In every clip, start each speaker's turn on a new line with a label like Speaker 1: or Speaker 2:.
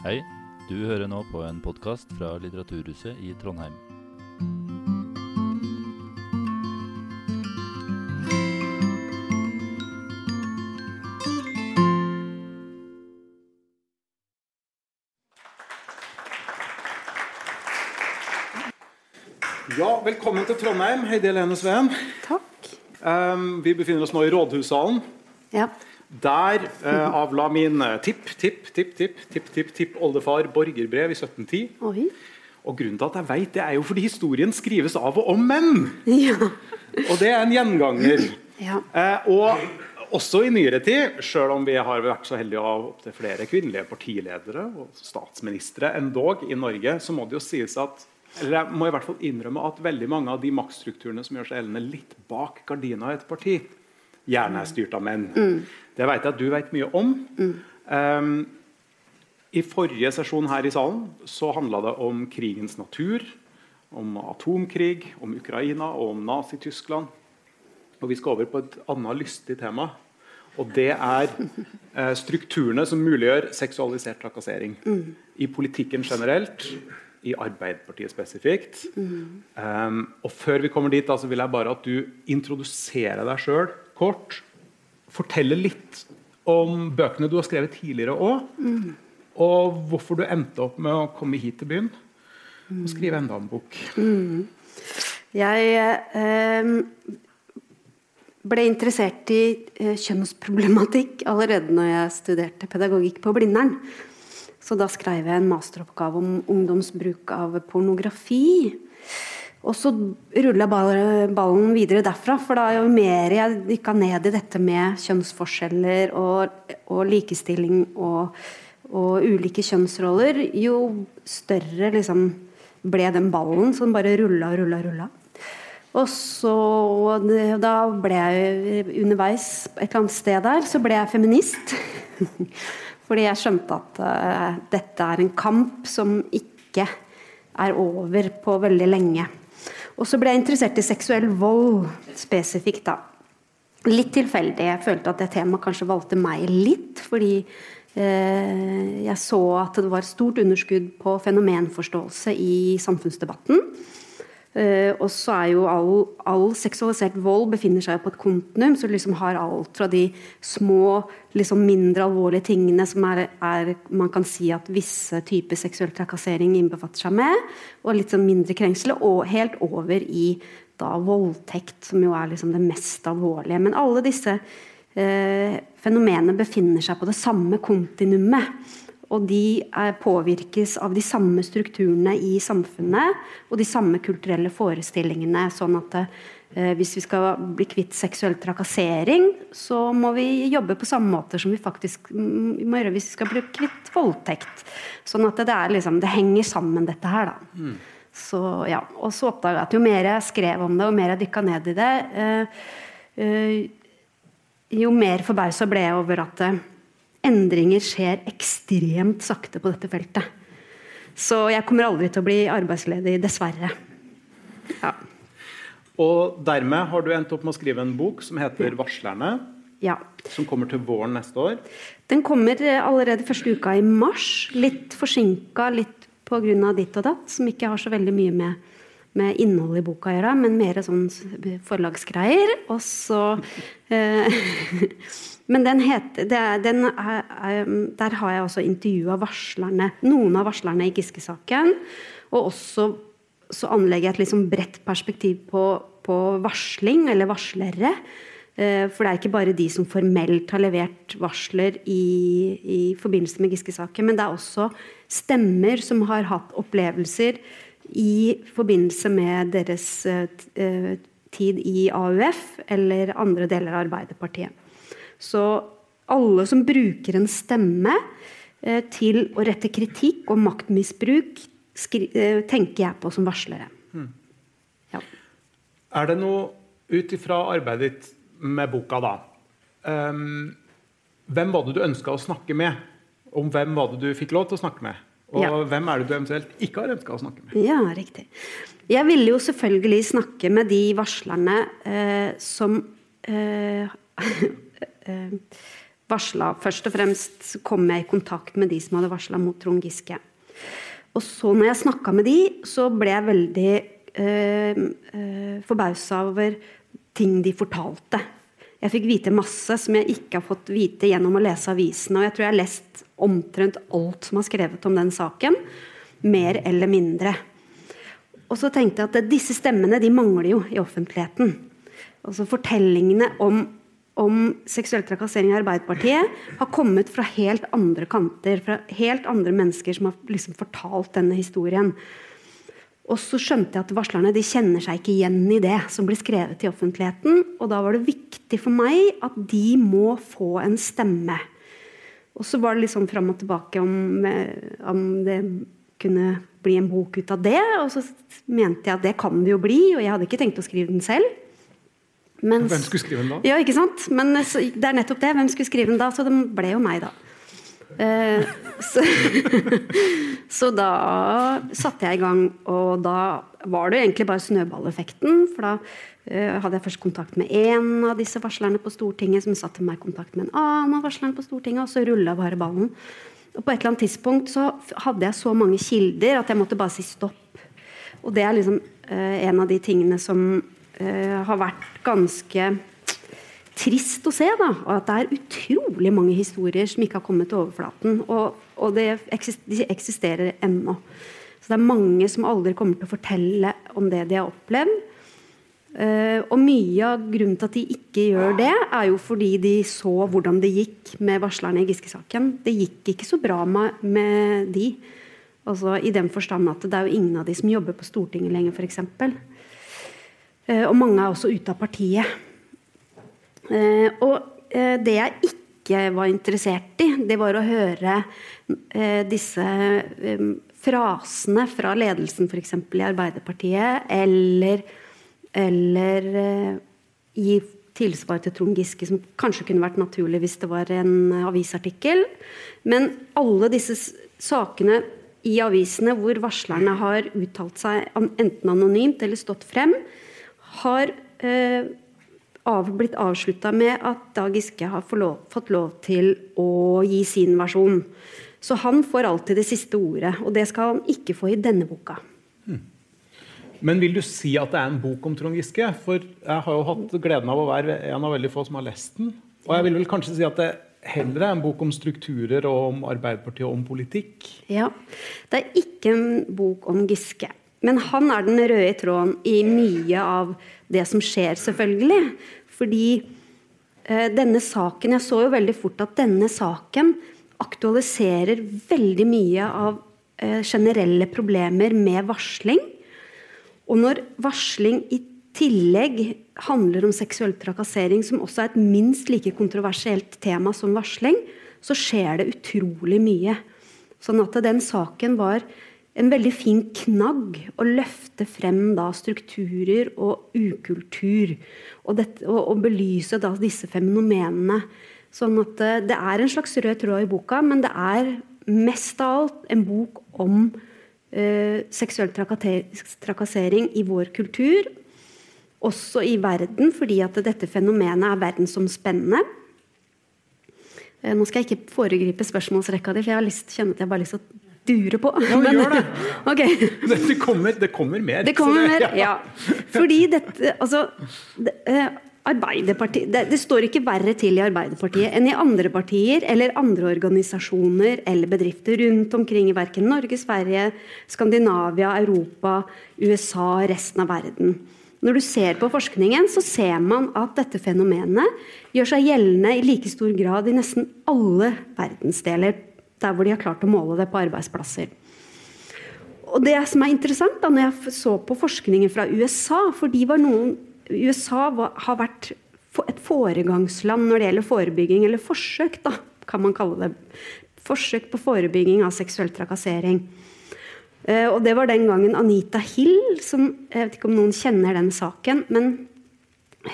Speaker 1: Hei, du hører nå på en podkast fra Litteraturhuset i Trondheim.
Speaker 2: Ja, velkommen til Trondheim, Heidi Helene Sveen.
Speaker 3: Takk.
Speaker 2: Um, vi befinner oss nå i Rådhussalen.
Speaker 3: Ja.
Speaker 2: Der uh, avla min tipp, tipp, tipp, tipp, tipp, tipp, tipp oldefar borgerbrev i 1710.
Speaker 3: Oi.
Speaker 2: Og grunnen til at jeg vet det, er jo fordi historien skrives av og om menn.
Speaker 3: Ja.
Speaker 2: Og det er en gjenganger.
Speaker 3: Ja.
Speaker 2: Eh, og også i nyere tid, selv om vi har vært så heldige å ha opptil flere kvinnelige partiledere og statsministre endog i Norge, så må det jo sies at eller jeg må i hvert fall innrømme at veldig mange av de maktstrukturene som gjør seg gjeldende litt bak gardina i et parti, gjerne er styrt av menn. Det vet jeg at du vet mye om. Um, I forrige sesjon her i salen så handla det om krigens natur, om atomkrig, om Ukraina og om Nazi-Tyskland. Og vi skal over på et annet lystig tema. Og det er eh, strukturene som muliggjør seksualisert trakassering. I politikken generelt, i Arbeiderpartiet spesifikt. Um, og før vi kommer dit, så vil jeg bare at du introduserer deg sjøl kort. fortelle litt om bøkene du har skrevet tidligere òg. Og hvorfor du endte opp med å komme hit til byen og skrive enda en bok.
Speaker 3: Jeg eh, ble interessert i eh, kjønnsproblematikk allerede når jeg studerte pedagogikk på Blindern. Så da skrev jeg en masteroppgave om ungdomsbruk av pornografi. Og så rulla ballen videre derfra. For da jo mer jeg dykka ned i dette med kjønnsforskjeller og, og likestilling og, og ulike kjønnsroller, jo større liksom ble den ballen som bare rulla og rulla og rulla. Og så da ble jeg underveis et eller annet sted der, så ble jeg feminist. Fordi jeg skjønte at uh, dette er en kamp som ikke er over på veldig lenge. Og så ble jeg interessert i seksuell vold spesifikt, da. Litt tilfeldig. Jeg følte at det temaet kanskje valgte meg litt, fordi eh, jeg så at det var stort underskudd på fenomenforståelse i samfunnsdebatten. Uh, og så er jo all, all, seksualisert vold befinner seg på et kontinuum, så du liksom har alt fra de små, liksom mindre alvorlige tingene som er, er, man kan si at visse typer seksuell trakassering innbefatter seg med, og litt sånn mindre krengsel, og helt over i da voldtekt, som jo er liksom det mest alvorlige. Men alle disse uh, fenomenene befinner seg på det samme kontinuumet. Og de påvirkes av de samme strukturene i samfunnet og de samme kulturelle forestillingene. Sånn at eh, hvis vi skal bli kvitt seksuell trakassering, så må vi jobbe på samme måte som vi faktisk må gjøre hvis vi skal bli kvitt voldtekt. Sånn at det, er liksom, det henger sammen, dette her, da. Mm. Så, ja. Og så oppdaga jeg at jo mer jeg skrev om det, og mer jeg dykka ned i det, eh, eh, jo mer forbausa ble jeg over at endringer skjer ekstremt sakte på dette feltet. Så jeg kommer aldri til å bli arbeidsledig, dessverre. Ja.
Speaker 2: Og dermed har du endt opp med å skrive en bok som heter 'Varslerne'.
Speaker 3: Ja.
Speaker 2: Som kommer til våren neste år.
Speaker 3: Den kommer allerede første uka i mars. Litt forsinka, litt pga. ditt og datt, som ikke har så veldig mye med, med innholdet i boka å gjøre, men mer sånn forlagsgreier. Og så eh, Men den heter, den er, er, der har jeg også intervjua varslerne, noen av varslerne i Giske-saken. Og også så anlegger jeg et liksom bredt perspektiv på, på, varsling, eller varslere. Eh, for det er ikke bare de som formelt har levert varsler i, i forbindelse med Giske-saken, men det er også stemmer som har hatt opplevelser i forbindelse med deres uh, tid i AUF eller andre deler av Arbeiderpartiet. Så alle som bruker en stemme eh, til å rette kritikk og maktmisbruk, eh, tenker jeg på som varslere. Hmm.
Speaker 2: Ja. Er det noe ut ifra arbeidet ditt med boka, da um, Hvem var det du ønska å snakke med? Om hvem var det du fikk lov til å snakke med? Og ja. hvem er det du eventuelt ikke har ønska å snakke med?
Speaker 3: Ja, riktig. Jeg ville jo selvfølgelig snakke med de varslerne eh, som eh, Eh, varsla Først og fremst kom jeg i kontakt med de som hadde varsla mot Trond Giske. Og så når jeg snakka med de, så ble jeg veldig eh, eh, forbausa over ting de fortalte. Jeg fikk vite masse som jeg ikke har fått vite gjennom å lese avisene. Og jeg tror jeg har lest omtrent alt som er skrevet om den saken. Mer eller mindre. Og så tenkte jeg at disse stemmene de mangler jo i offentligheten. Altså Fortellingene om om seksuell trakassering i Arbeiderpartiet har kommet fra helt andre kanter. Fra helt andre mennesker som har liksom fortalt denne historien. Og så skjønte jeg at varslerne de kjenner seg ikke igjen i det som blir skrevet i offentligheten. Og da var det viktig for meg at de må få en stemme. Og så var det litt sånn fram og tilbake om, eh, om det kunne bli en bok ut av det. Og så mente jeg at det kan det jo bli, og jeg hadde ikke tenkt å skrive den selv.
Speaker 2: Mens, hvem skulle skrive den da?
Speaker 3: Ja, ikke sant? Men det er nettopp det. Hvem skulle skrive den da? Så det ble jo meg, da. Eh, så, så, da satte jeg i gang, og da var det egentlig bare snøballeffekten. For da eh, hadde jeg først kontakt med én av disse varslerne på Stortinget, som satte meg i kontakt med en annen av varslerne på Stortinget, og så rulla bare ballen. Og på et eller annet tidspunkt så hadde jeg så mange kilder at jeg måtte bare si stopp. Og det er liksom eh, en av de tingene som har vært ganske trist å se. da, og At det er utrolig mange historier som ikke har kommet til overflaten. Og, og det de eksisterer ennå. Så det er mange som aldri kommer til å fortelle om det de har opplevd. Uh, og mye av grunnen til at de ikke gjør det, er jo fordi de så hvordan det gikk med varslerne i Giske-saken. Det gikk ikke så bra med, med de. Altså, I den forstand at det er jo ingen av de som jobber på Stortinget lenger, f.eks. Eh, og mange er også ute av partiet. Eh, og eh, det jeg ikke var interessert i, det var å høre disse frasene fra ledelsen f.eks. i Arbeiderpartiet, eller, eller gi tilsvar til Trond Giske, som kanskje kunne vært naturlig hvis det var en avisartikkel. Men alle disse sakene i avisene hvor varslerne har uttalt seg enten anonymt eller stått frem, har eh, av, blitt avslutta med at Dag Giske har lov, fått lov til å gi sin versjon. Så han får alltid det siste ordet, og det skal han ikke få i denne boka. Hmm.
Speaker 2: Men vil du si at det er en bok om Trond Giske? For jeg har jo hatt gleden av å være en av veldig få som har lest den. Og jeg vil vel kanskje si at det heller er en bok om strukturer og om Arbeiderpartiet og om politikk?
Speaker 3: Ja. Det er ikke en bok om Giske. Men han er den røde tråden i mye av det som skjer, selvfølgelig. Fordi eh, denne saken Jeg så jo veldig fort at denne saken aktualiserer veldig mye av eh, generelle problemer med varsling. Og når varsling i tillegg handler om seksuell trakassering, som også er et minst like kontroversielt tema som varsling, så skjer det utrolig mye. Sånn at den saken var en veldig fin knagg å løfte frem da strukturer og ukultur. Og, dette, og, og belyse da disse fenomenene. Sånn at det, eh, er en slags rød tråd i boka, men det er mest av alt en bok om eh, seksuell trakassering i vår kultur. Også i verden, fordi at dette fenomenet er verdensomspennende. Eh, nå skal jeg ikke foregripe spørsmålsrekka di, for jeg har lyst, kjenner at jeg bare har lyst til å dure på.
Speaker 2: Ja, men gjør det.
Speaker 3: okay.
Speaker 2: det, kommer, det, kommer, mer.
Speaker 3: Det kommer mer, ja. Fordi dette Altså det, eh, Arbeiderpartiet, det, det, står ikke verre til i Arbeiderpartiet enn i andre partier eller andre organisasjoner eller bedrifter rundt omkring i verken Norge, Sverige, Skandinavia, Europa, USA, resten av verden. Når du ser på forskningen, så ser man at dette fenomenet gjør seg gjeldende i like stor grad i nesten alle verdensdeler der hvor de har klart å måle det på arbeidsplasser. Og det som er interessant da, når jeg så på forskningen fra USA for noen, USA var, har vært et foregangsland når det gjelder forebygging, eller forsøk, da, kan man kalle det. Forsøk på forebygging av seksuell trakassering. Uh, og det var den gangen Anita Hill, som jeg vet ikke om noen kjenner den saken, men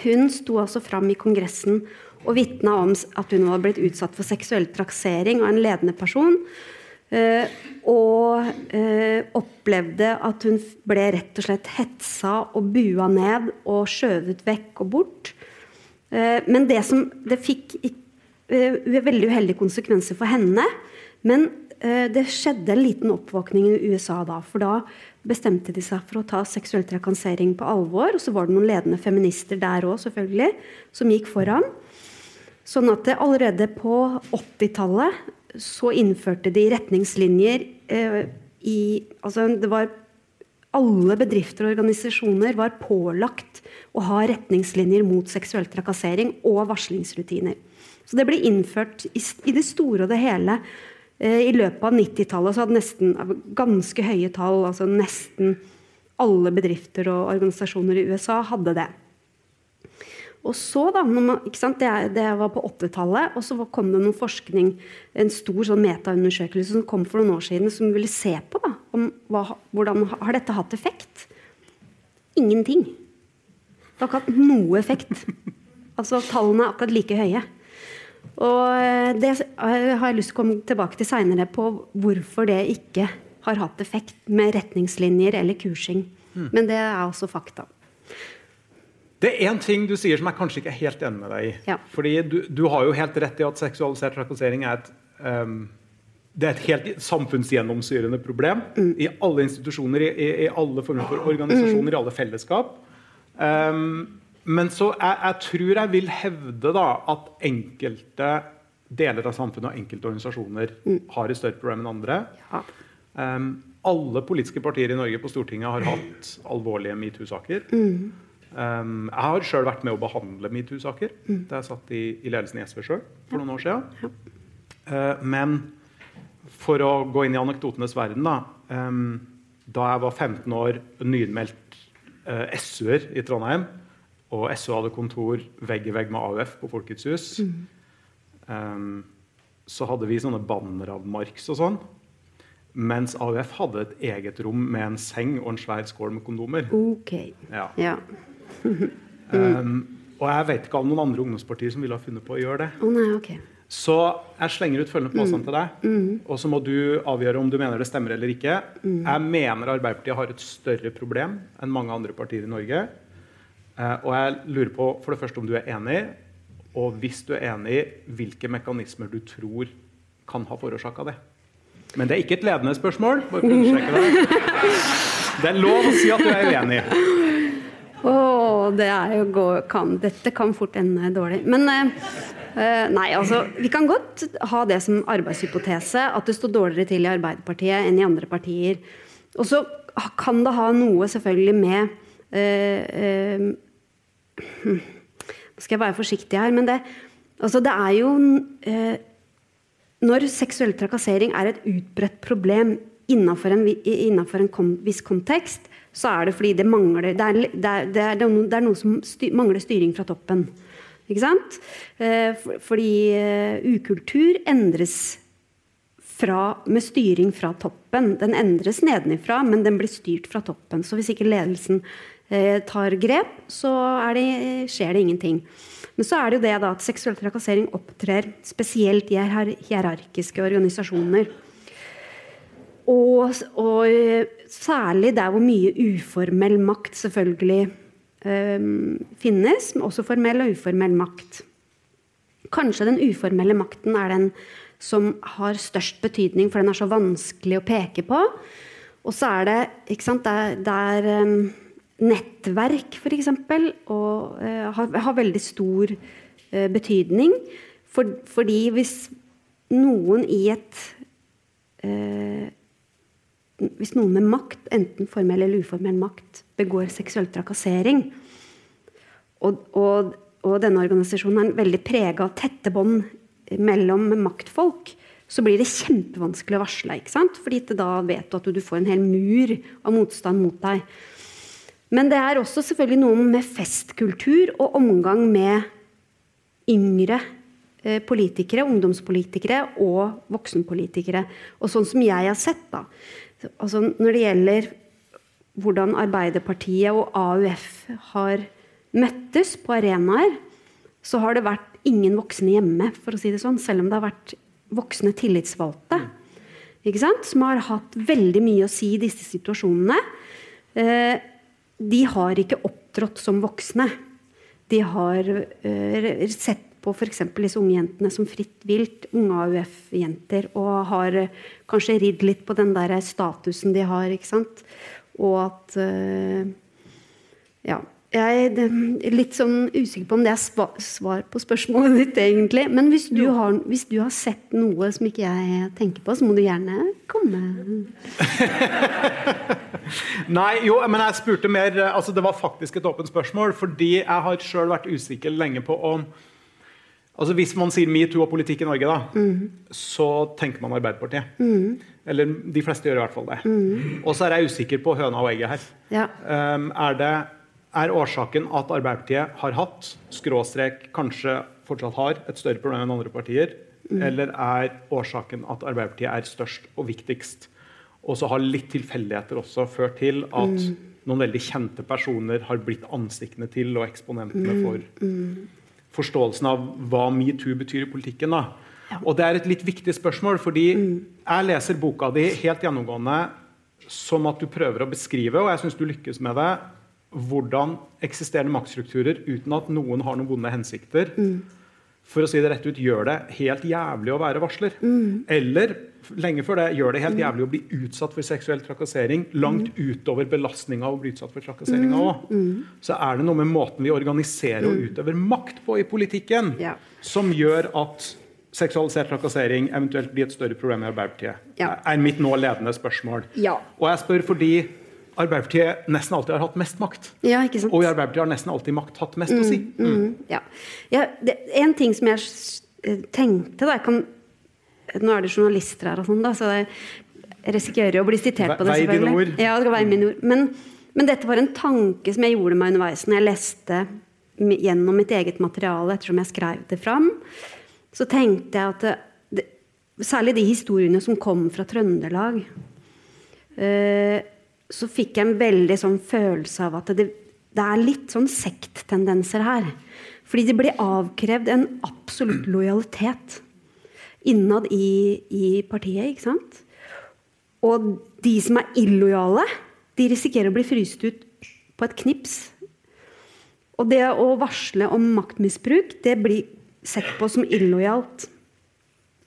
Speaker 3: hun sto altså fram i Kongressen og vitna om at hun var blitt utsatt for seksuell traksering av en ledende person. Uh, og uh, opplevde at hun ble rett og slett hetsa og bua ned og skjøvet vekk og bort. Uh, men det som det fikk eh, veldig uheldige konsekvenser for henne. Men eh, det skjedde en liten oppvåkning i USA da. For da bestemte de seg for å ta seksuell trakassering på alvor. Og så var det noen ledende feminister der òg, selvfølgelig, som gikk foran. Sånn at allerede på 80-tallet så innførte de retningslinjer eh, i Altså det var alle bedrifter og organisasjoner var pålagt å ha retningslinjer mot seksuell trakassering og varslingsrutiner. Så det ble innført i, i det store og det hele Eh, I løpet av 90-tallet så hadde nesten ganske høye tall, altså nesten alle bedrifter og organisasjoner i USA hadde det. Og så da, man, det, det, var på 80-tallet, og så kom det noen forskning, en stor sånn metaundersøkelse som kom for noen år siden, som ville se på da, om, hva, hvordan har dette hatt effekt. Ingenting. Det har ikke hatt noe effekt. Altså, Tallene er akkurat like høye. Og eh, det har jeg lyst til å komme tilbake til seinere, på hvorfor det ikke har hatt effekt med retningslinjer eller kursing. Mm. Men det er også fakta.
Speaker 2: Det er én ting du sier som jeg kanskje ikke er helt enig med deg i. Ja. Fordi du, du, har jo helt rett i at seksualisert trakassering er et um, det er et helt samfunnsgjennomsyrende problem mm. i alle institusjoner, i, i, alle former for organisasjoner, mm. i alle fellesskap. Um, men så jeg, jeg, tror jeg vil hevde da, at enkelte deler av samfunnet og enkelte organisasjoner mm. har et større problem enn andre. Ja. Um, alle politiske partier i Norge på Stortinget har hatt alvorlige metoo-saker. Mm. Um, jeg har sjøl vært med å behandle metoo-saker mm. da jeg satt i, i ledelsen i SV sjøl for noen år siden. Uh, men for å gå inn i anekdotenes verden, da. Um, da jeg var 15 år, nyinnmeldt uh, SU-er i Trondheim, og SU hadde kontor vegg i vegg med AUF på Folkets hus. Mm. Um, så hadde vi sånne bannere av Marx og sånn. Mens AUF hadde et eget rom med en seng og en svær skål med kondomer.
Speaker 3: Ok.
Speaker 2: Ja. ja. Um, og jeg vet ikke om noen andre ungdomspartier som ville ha funnet på å gjøre det.
Speaker 3: Oh, nei, okay.
Speaker 2: Så jeg slenger ut følgende påstand mm. til deg, mm. og så må du avgjøre om du mener det stemmer eller ikke. Mm. Jeg mener Arbeiderpartiet har et større problem enn mange andre partier i Norge. Eh, og jeg lurer på for det første om du er enig, og hvis du er enig, hvilke mekanismer du tror kan ha forårsaka det. Men det er ikke et ledende spørsmål. bare for å Det Det er lov å si at du er uenig.
Speaker 3: Oh, det jo, kan, dette kan fort ende dårlig. Men eh, nei, altså Vi kan godt ha det som arbeidshypotese at det står dårligere til i Arbeiderpartiet enn i andre partier. Og så kan det ha noe selvfølgelig med uh, eh, nå skal jeg være forsiktig her, men det, altså det er jo eh, Når seksuell trakassering er et utbredt problem innenfor en, en viss kontekst, så er det fordi det mangler Det er, det er, det er, det er noe som styr, mangler styring fra toppen. Ikke sant? Eh, fordi uh, ukultur endres fra, med styring fra toppen. Den endres nedenifra, men den blir styrt fra toppen. Så hvis ikke ledelsen Eh, tar grep, så skjer det ingenting. Men så er det jo det da, at seksuell trakassering opptrer spesielt i hierarkiske organisasjoner. Og, og, eh, særlig der hvor mye uformell makt selvfølgelig um, finnes, men også formell og uformell makt. Kanskje den uformelle makten er den som har størst betydning, for den er så vanskelig å peke på. Og så er det ikke sant, der, der um, nettverk, f.eks., og uh, har, har, veldig stor uh, betydning. For, fordi hvis noen i et uh, Hvis noen med makt, enten formell eller uformell makt, begår seksuell trakassering, og, og, og denne organisasjonen er veldig prega av tette bånd mellom maktfolk, så blir det kjempevanskelig å varsle. ikke sant? Fordi da vet du at du får en hel mur av motstand mot deg. Men det er også selvfølgelig noe med festkultur og omgang med yngre eh, politikere, ungdomspolitikere og voksenpolitikere. Og sånn som jeg har sett, da. Altså når det gjelder hvordan Arbeiderpartiet og AUF har møttes på arenaer, så har det vært ingen voksne hjemme, for å si det sånn. Selv om det har vært voksne tillitsvalgte. Som har hatt veldig mye å si i disse situasjonene. Eh, de har ikke opptrådt som voksne. De har uh, sett på f.eks. disse unge jentene som fritt vilt, unge AUF-jenter, og har eh, kanskje ridd litt på den der statusen de har, ikke sant. Og at uh, Ja. Jeg er litt sånn usikker på om det er svar på spørsmålet ditt, egentlig. Men hvis du, har, hvis du, har, sett noe som ikke jeg tenker på, så må du gjerne komme.
Speaker 2: Nei, jo, men jeg spurte mer altså Det var faktisk et åpent spørsmål. Fordi jeg har sjøl vært usikker lenge på om altså Hvis man sier metoo og politikk i Norge, da, mm. så tenker man Arbeiderpartiet. Mm. Eller de fleste gjør i hvert fall det. Mm. Og så er jeg usikker på høna og egget her. Ja. Um, er det er årsaken at Arbeiderpartiet har hatt, skråstrek kanskje fortsatt har, et større problem enn andre partier? Mm. Eller er årsaken at Arbeiderpartiet er størst og viktigst? Og så har litt tilfeldigheter også ført til at mm. noen veldig kjente personer har blitt ansiktene til og eksponentene mm. for mm. Forståelsen av hva metoo betyr i politikken. da. Ja. Og det er et litt viktig spørsmål, fordi mm. jeg leser boka di helt gjennomgående som at du prøver å beskrive, og jeg syns du lykkes med det, hvordan eksisterende maktstrukturer uten at noen har noen vonde hensikter, mm. for å si det rett ut, gjør det helt jævlig å være varsler. Mm. Eller lenge før det gjør det helt jævlig å bli utsatt for seksuell trakassering. Langt mm. utover belastninga å bli utsatt for trakasseringa òg. Mm. Mm. Så er det noe med måten vi organiserer og utøver makt på i politikken, ja. som gjør at seksualisert trakassering eventuelt blir et større problem i Arbeiderpartiet. Ja. er mitt nå ledende spørsmål. Ja. Og jeg spør fordi Arbeiderpartiet nesten alltid har hatt mest makt.
Speaker 3: Ja, ikke sant?
Speaker 2: Og i Arbeiderpartiet har nesten alltid makt hatt mest mm, å si.
Speaker 3: Mm. Mm, ja. ja det, en ting som jeg eh, tenkte da, jeg kan, Nå er det journalister her, og sånn da, så jeg risikerer å bli sitert på det.
Speaker 2: Vei dine ord.
Speaker 3: Ja, det være mine ord. Men, men, dette var en tanke som jeg gjorde meg underveis når jeg leste gjennom mitt eget materiale ettersom jeg skrev det fram. Så tenkte jeg at det, det, særlig de historiene som kom fra Trøndelag eh, så fikk jeg en veldig sånn følelse av at det, det er litt sånn sekttendenser her. Fordi det blir avkrevd en absolutt lojalitet innad i, i partiet. ikke sant? Og de som er illojale, de risikerer å bli fryst ut på et knips. Og det å varsle om maktmisbruk, det blir sett på som illojalt.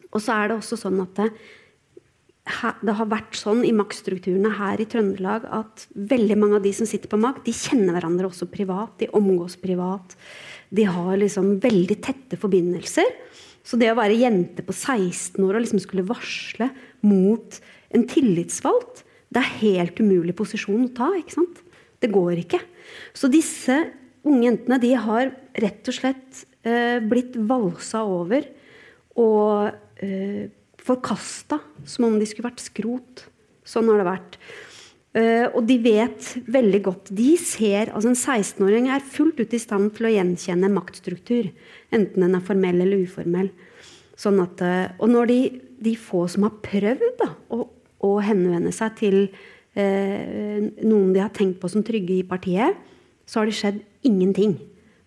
Speaker 3: Og så er det også sånn at det, det har vært sånn i maktstrukturene her i Trøndelag at veldig mange av de som sitter på makt, de kjenner hverandre også privat. De omgås privat. De har liksom veldig tette forbindelser. Så det å være jente på 16 år og liksom skulle varsle mot en tillitsvalgt, det er helt umulig posisjon å ta. ikke sant? Det går ikke. Så disse unge jentene de har rett og slett eh, blitt valsa over og eh, forkasta som om de skulle vært skrot. Sånn har det vært. Uh, og de vet veldig godt De ser, altså En 16-åring er fullt ut i stand til å gjenkjenne maktstruktur. Enten den er formell eller uformell. Sånn at, uh, og når de, de, få som har prøvd da, å, å, henvende seg til uh, noen de har tenkt på som trygge i partiet, så har det skjedd ingenting.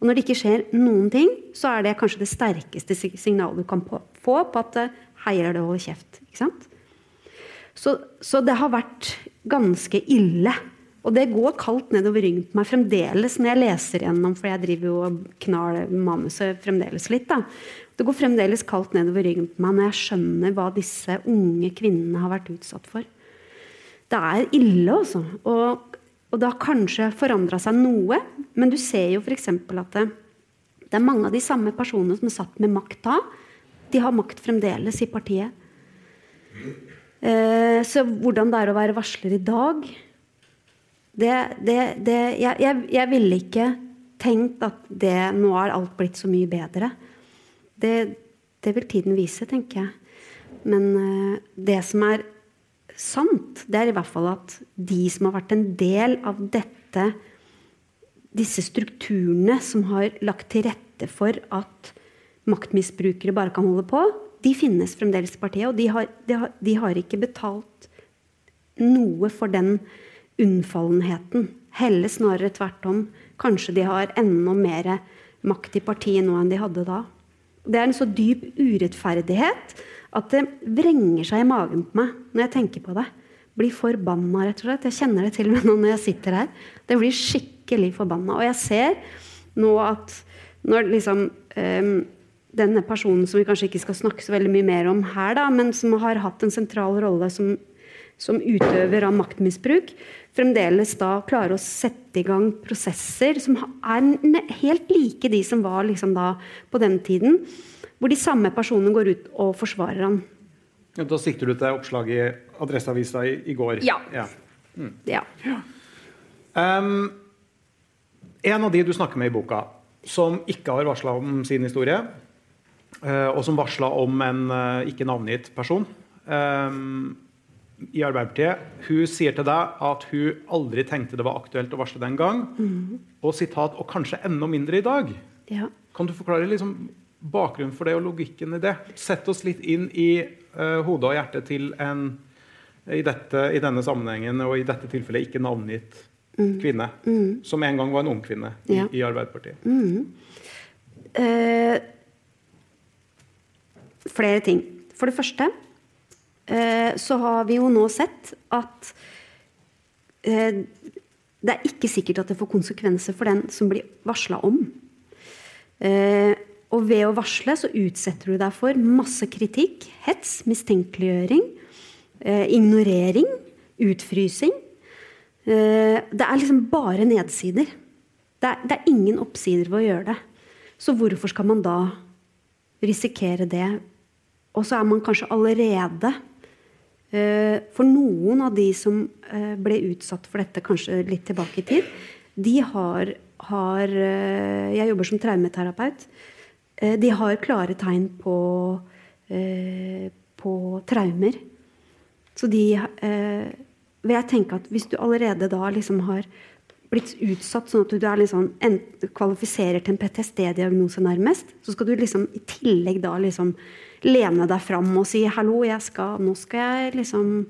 Speaker 3: Og når det ikke skjer noen ting, så er det kanskje det sterkeste signalet du kan få på at heier det over kjeft. Ikke sant? Så, så, det har vært ganske ille. Og det går kaldt nedover ryggen på meg fremdeles når jeg leser gjennom, for jeg driver jo og knar manuset fremdeles litt. da. Det går fremdeles kaldt nedover ryggen på meg når jeg skjønner hva disse unge kvinnene har vært utsatt for. Det er ille, altså. Og, og det har kanskje forandra seg noe, men du ser jo f.eks. at det, det er mange av de samme personene som er satt med makt da, de har makt fremdeles i partiet. Eh, så hvordan det er å være varsler i dag det, det, det, jeg, jeg, jeg, ville ikke tenkt at det, nå er alt blitt så mye bedre. Det, vil tiden vise, tenker jeg. Men eh, det som er sant, det er i hvert fall at de som har vært en del av dette, disse strukturene som har lagt til rette for at maktmisbrukere bare kan holde på, de finnes fremdeles i partiet. Og de har, de har, de har ikke betalt noe for den unnfallenheten. Heller snarere tvert om. Kanskje de har enda mer makt i partiet nå enn de hadde da. Det er en så dyp urettferdighet at det vrenger seg i magen på meg når jeg tenker på det. Blir forbanna, rett og slett. Jeg kjenner det til og med nå når jeg sitter her. Det blir skikkelig forbanna. Og jeg ser nå at når liksom um, denne personen som vi kanskje ikke skal snakke så veldig mye mer om her, da, men som har hatt en sentral rolle som, som utøver av maktmisbruk, fremdeles da klarer å sette i gang prosesser som er helt like de som var liksom da på den tiden, hvor de samme personene går ut og forsvarer han.
Speaker 2: Ja, da sikter du til oppslaget i Adresseavisa i, i går?
Speaker 3: Ja.
Speaker 2: ja. Mm.
Speaker 3: ja.
Speaker 2: Um, en av de du snakker med i boka, som ikke har varsla om sin historie, og som varsla om en uh, ikke navngitt person um, i Arbeiderpartiet, hun sier til deg at hun aldri tenkte det var aktuelt å varsle den gang. Mm. Og sitat, og kanskje enda mindre i dag.
Speaker 3: Ja.
Speaker 2: Kan du forklare liksom bakgrunnen for det og logikken i det? Sett oss litt inn i uh, hodet og hjertet til en i, dette, i, denne sammenhengen og i dette tilfellet ikke navngitt mm. kvinne. Mm. Som en gang var en ung kvinne i, ja. i Arbeiderpartiet.
Speaker 3: Mm. Eh, flere ting. For det første eh, så har vi jo nå sett at eh, det er ikke sikkert at det får konsekvenser for den som blir varsla om. Eh, og ved å varsle så utsetter du deg for masse kritikk, hets, mistenkeliggjøring ignorering, utfrysing. Det er liksom bare nedsider. Det er, det er, ingen oppsider ved å gjøre det. Så hvorfor skal man da risikere det? Og så er man kanskje allerede eh, For noen av de som ble utsatt for dette kanskje litt tilbake i tid, de har, har Jeg jobber som traumeterapeut. De har klare tegn på, på traumer så de eh, vil jeg tenke at Hvis du allerede da liksom har blitt utsatt sånn at du liksom, kvalifiserer til en PTSD-diagnose nærmest, så skal du liksom i tillegg da liksom lene deg fram og si 'hallo, skal, nå skal jeg liksom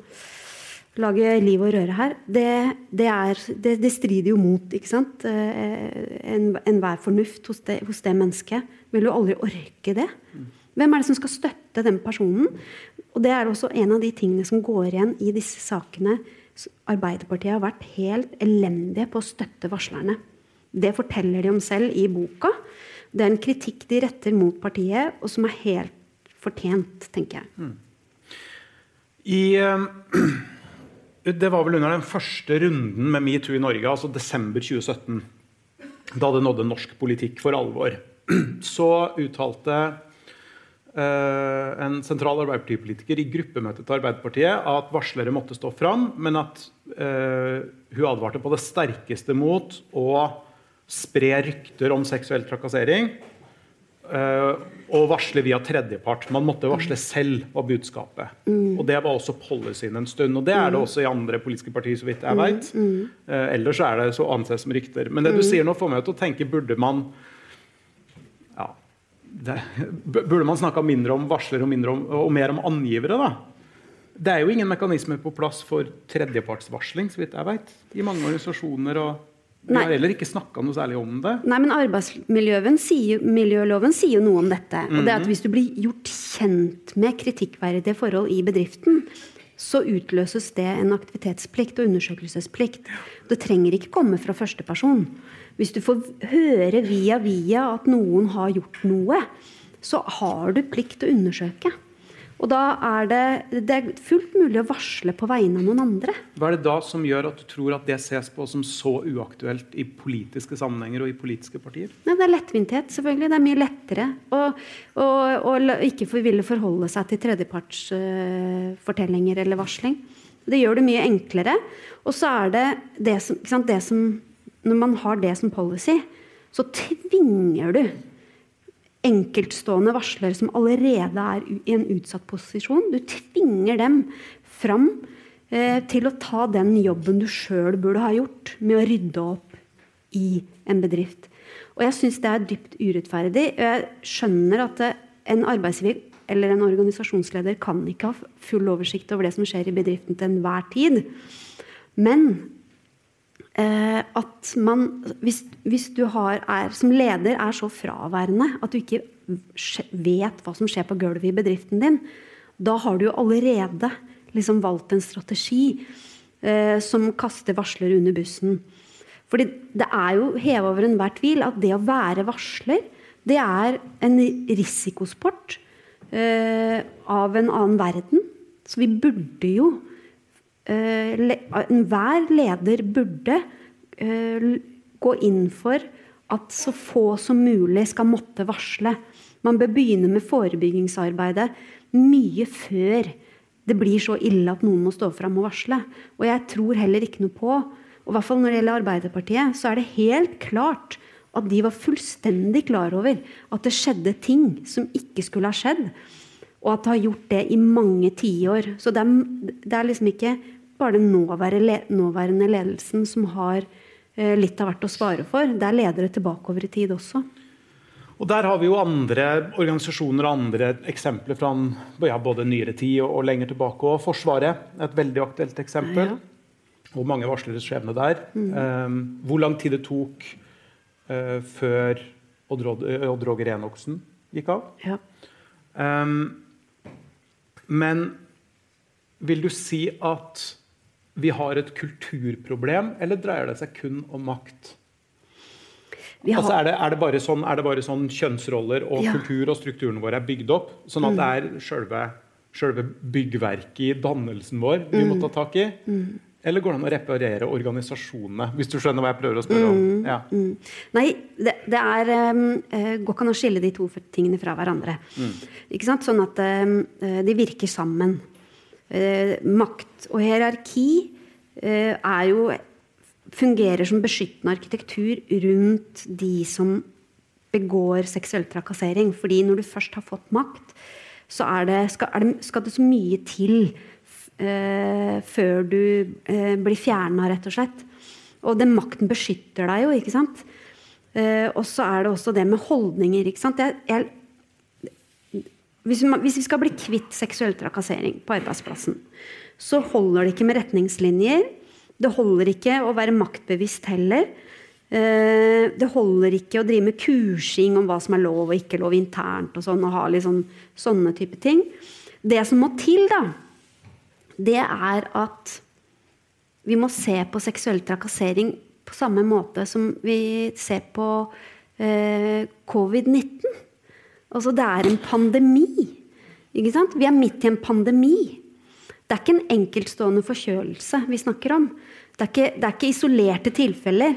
Speaker 3: lage liv og røre her', det, det, er, det, det strider jo mot ikke sant? Eh, enhver en fornuft hos det, hos det mennesket. Vil jo aldri orke det. Hvem er det som skal støtte den personen? Og det er også en av de tingene som går igjen i disse sakene. Arbeiderpartiet har vært helt elendige på å støtte varslerne. Det forteller de om selv i boka. Det er en kritikk de retter mot partiet, og som er helt fortjent, tenker jeg. Mm.
Speaker 2: I, uh, det var vel under den første runden med metoo i Norge, altså desember 2017, da det nådde norsk politikk for alvor. Så uttalte en sentral Arbeiderpartipolitiker i gruppemøtet til Arbeiderpartiet at varslere måtte stå fram, men at uh, hun advarte på det sterkeste mot å spre rykter om seksuell trakassering uh, og varsle via tredjepart. Man måtte varsle selv, var budskapet. Mm. Og Det var også policyen en stund. Og det er det mm. også i andre politiske partier, så vidt jeg mm. vet. Mm. ellers er det så anses som rykter. Men det du mm. sier nå, får meg til å tenke burde man det, burde man snakka mindre om varsler og, om, og, mer om angivere? da? Det er jo ingen mekanisme på plass for tredjepartsvarsling, så vidt jeg vet, i mange organisasjoner. og vi har heller ikke snakka noe særlig om det.
Speaker 3: Nei, men Arbeidsmiljøloven sier, sier jo noe om dette. og det er at mhm. Hvis du blir gjort kjent med kritikkverdige forhold i bedriften, så utløses det en aktivitetsplikt og undersøkelsesplikt. Det trenger ikke komme fra første person. Hvis du får høre via via at noen har gjort noe, så har du plikt til å undersøke. Og da er det, det er fullt mulig å varsle på vegne av noen andre.
Speaker 2: Hva er det da som gjør at du tror at det ses på som så uaktuelt i politiske sammenhenger og i politiske partier?
Speaker 3: Nei, det er lettvinthet, selvfølgelig. Det er mye lettere å, å, å ikke ville forholde seg til tredjepartsfortellinger uh, eller varsling. Det gjør det mye enklere. Og så er det det som, sant, det som når man har det som policy, så tvinger du enkeltstående varslere som allerede er i en utsatt posisjon, du tvinger dem fram eh, til å ta den jobben du sjøl burde ha gjort med å rydde opp i en bedrift. Og jeg syns det er dypt urettferdig. Jeg skjønner at en arbeidsgiver eller en organisasjonsleder kan ikke ha full oversikt over det som skjer i bedriften til enhver tid. Men Eh, at man, hvis, hvis du har, er, som leder er så fraværende at du ikke vet hva som skjer på gulvet i bedriften din, da har du jo allerede liksom valgt en strategi eh, som kaster varsler under bussen. Fordi det er jo heva over enhver tvil at det å være varsler, Det er en risikosport eh, av en annen verden. Så vi burde jo eh, Enhver leder burde eh, gå inn for at så få som mulig skal måtte varsle. Man bør begynne med forebyggingsarbeidet mye før det blir så ille at noen må stå fram og varsle. Og jeg tror heller ikke noe på og i hvert fall Når det gjelder Arbeiderpartiet, så er det helt klart at de var fullstendig klar over at det skjedde ting som ikke skulle ha skjedd. Og at det har gjort det i mange tiår. Så det er, det er liksom ikke bare den nåværende ledelsen som har eh, litt av hvert å svare for. Det er ledere tilbakeover i tid også.
Speaker 2: Og Der har vi jo andre organisasjoner og andre eksempler fra ja, både nyere tid og, og, lenger tilbake. Og Forsvaret, et veldig aktuelt eksempel. Ja. Og mange varsleres skjebne der. Mm. Um, hvor lang tid det tok uh, før Odd Roger Enoksen gikk av. Ja. Um, men vil du si at vi har et kulturproblem, eller dreier det seg kun om makt? Har... Altså er, det, er, det, sånn, er det bare sånn kjønnsroller og ja. kultur og strukturene våre er bygd opp? Sånn at mm. det er selve, selve byggverket i dannelsen vår vi må ta tak i? Mm. Eller går det an å reparere organisasjonene? Hvis du skjønner hva jeg prøver å spørre om. Mm. Ja.
Speaker 3: Mm. Nei, det, det er um, går ikke an å skille de to tingene fra hverandre. Mm. Ikke sant? Sånn at um, de virker sammen. Uh, makt og hierarki uh, er jo fungerer som beskyttende arkitektur rundt de som begår seksuell trakassering. Fordi når du først har fått makt, så det, skal, det, skal, det, så mye til før du eh, blir fjerna, rett og slett. Og den makten beskytter deg jo, ikke sant. Eh, og så er det også det med holdninger. ikke sant. Jeg, jeg, hvis, vi skal bli kvitt seksuell trakassering på arbeidsplassen, så holder det ikke med retningslinjer det holder ikke å være maktbevisst heller. Eh, det holder ikke å drive med kursing om hva som er lov og ikke lov internt. og sånn, og ha liksom sånne type ting. Det som må til, da, det er at vi må se på seksuell trakassering på samme måte som vi ser på eh, covid-19. Altså, det er en pandemi. Ikke sant? Vi er midt i en pandemi. Det er ikke en enkeltstående forkjølelse vi snakker om. Det er ikke, det er ikke isolerte tilfeller.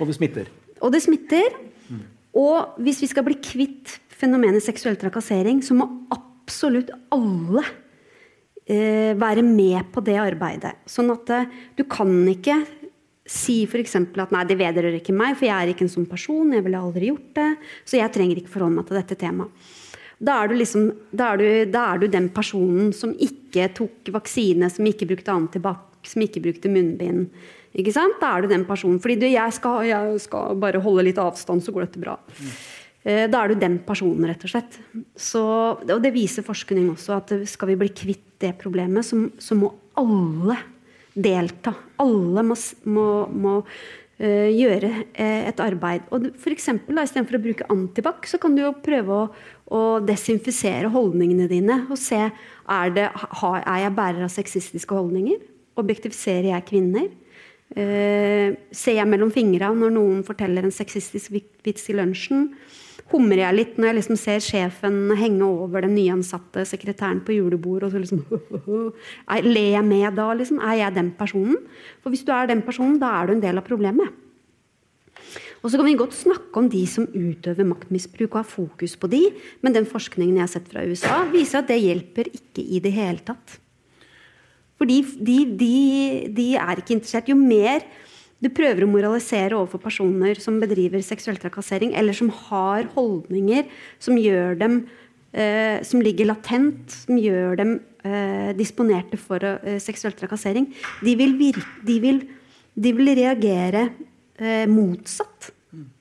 Speaker 2: Og det smitter.
Speaker 3: Og det smitter. Mm. Og hvis vi skal bli kvitt fenomenet seksuell trakassering, så må absolutt alle være med på det arbeidet. Sånn at eh, du kan ikke si f.eks. at nei, det vedrører ikke meg, for jeg er ikke en sånn person. Jeg ville aldri gjort det. Så jeg trenger ikke forholde meg til dette temaet. Da er, liksom, da, er du, da er, du, den personen som ikke tok vaksine, som ikke brukte antibac, som ikke brukte munnbind. Ikke sant? Da er du den personen. Fordi du, jeg, skal, jeg, skal, bare holde litt avstand, så går dette bra. Mm. Da er du den personen, rett og slett. Så, og det viser forskning også, at skal vi bli kvitt det problemet, så, så må alle delta. Alle må, må, må uh, gjøre uh, et arbeid. Og da, Istedenfor å bruke antibac, så kan du jo prøve å, å desinfisere holdningene dine. Og se er, det, er jeg bærer av sexistiske holdninger. Objektifiserer jeg kvinner? Uh, ser jeg mellom fingra når noen forteller en sexistisk vits i lunsjen? Humrer jeg litt når jeg liksom ser sjefen henge over den nyansatte sekretæren på julebordet? og så liksom, Ler jeg med da? Liksom? Er jeg den personen? For hvis du er den personen, da er du en del av problemet. Og så kan vi godt snakke om de som utøver maktmisbruk og har fokus på de, men den forskningen jeg har sett fra USA, viser at det hjelper ikke i det hele tatt. For de, de, de, de, er ikke interessert. Jo mer du prøver å moralisere overfor personer som bedriver seksuell trakassering, eller som har holdninger som gjør dem eh, som ligger latent, som gjør dem eh, disponerte for eh, seksuell trakassering, de vil, virke, de vil, de vil reagere eh, motsatt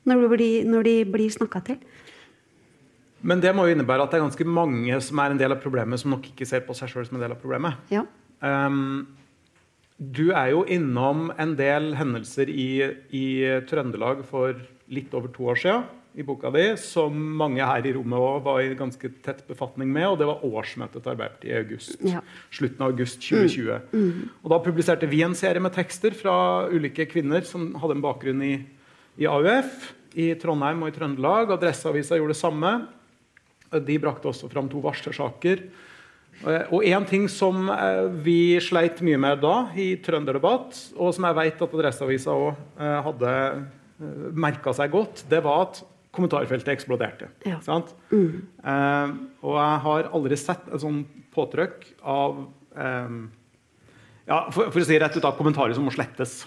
Speaker 3: når de blir, når de blir snakka til.
Speaker 2: Men det må jo innebære at det er ganske mange som er en del av problemet, som nok ikke ser på seg sjøl som en del av problemet.
Speaker 3: Ja.
Speaker 2: Um, du er jo innom en del hendelser i, i, Trøndelag for litt over to år siden i boka di, som mange her i rommet òg var i ganske tett befatning med. og Det var årsmøtet til Arbeiderpartiet i august. Ja. Slutten av august 2020. Mm. Mm. Og Da publiserte vi en serie med tekster fra ulike kvinner som hadde en bakgrunn i, i AUF. i Trondheim og i Trøndelag. Adresseavisa gjorde det samme. De brakte også fram to varslersaker. Eh, og en ting som eh, vi sleit mye med da i Trønderdebatt, og som jeg vet at Adresseavisa òg eh, hadde merka seg godt, det var at kommentarfeltet eksploderte. Ja. Mm. Eh, og jeg har aldri sett et sånn påtrykk av eh, ja, for, for, å si rett ut av kommentarer som må slettes.